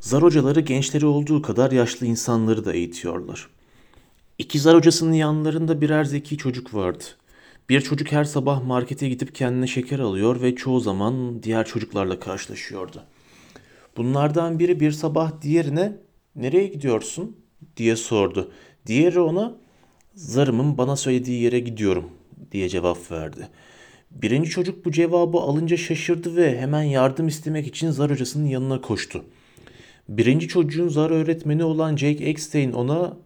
Zar hocaları gençleri olduğu kadar yaşlı insanları da eğitiyorlar. İki zar hocasının yanlarında birer zeki çocuk vardı. Bir çocuk her sabah markete gidip kendine şeker alıyor ve çoğu zaman diğer çocuklarla karşılaşıyordu. Bunlardan biri bir sabah diğerine "Nereye gidiyorsun?" diye sordu. Diğeri ona "Zarımın bana söylediği yere gidiyorum." diye cevap verdi. Birinci çocuk bu cevabı alınca şaşırdı ve hemen yardım istemek için zar hocasının yanına koştu. Birinci çocuğun zar öğretmeni olan Jake Eckstein ona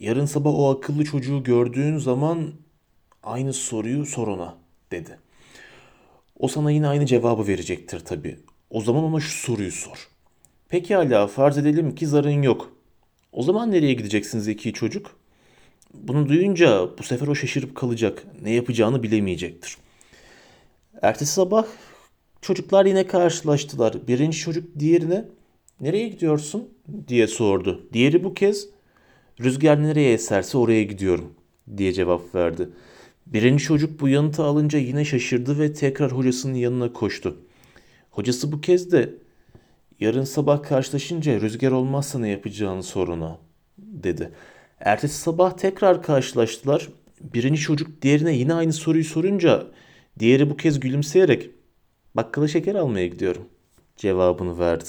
yarın sabah o akıllı çocuğu gördüğün zaman aynı soruyu sor ona dedi. O sana yine aynı cevabı verecektir tabii. O zaman ona şu soruyu sor. Pekala farz edelim ki zarın yok. O zaman nereye gideceksin zeki çocuk? Bunu duyunca bu sefer o şaşırıp kalacak. Ne yapacağını bilemeyecektir. Ertesi sabah çocuklar yine karşılaştılar. Birinci çocuk diğerine nereye gidiyorsun diye sordu. Diğeri bu kez rüzgar nereye eserse oraya gidiyorum diye cevap verdi. Birinci çocuk bu yanıtı alınca yine şaşırdı ve tekrar hocasının yanına koştu. Hocası bu kez de yarın sabah karşılaşınca rüzgar olmazsa ne yapacağını sor ona dedi. Ertesi sabah tekrar karşılaştılar. Birinci çocuk diğerine yine aynı soruyu sorunca diğeri bu kez gülümseyerek bakkala şeker almaya gidiyorum cevabını verdi.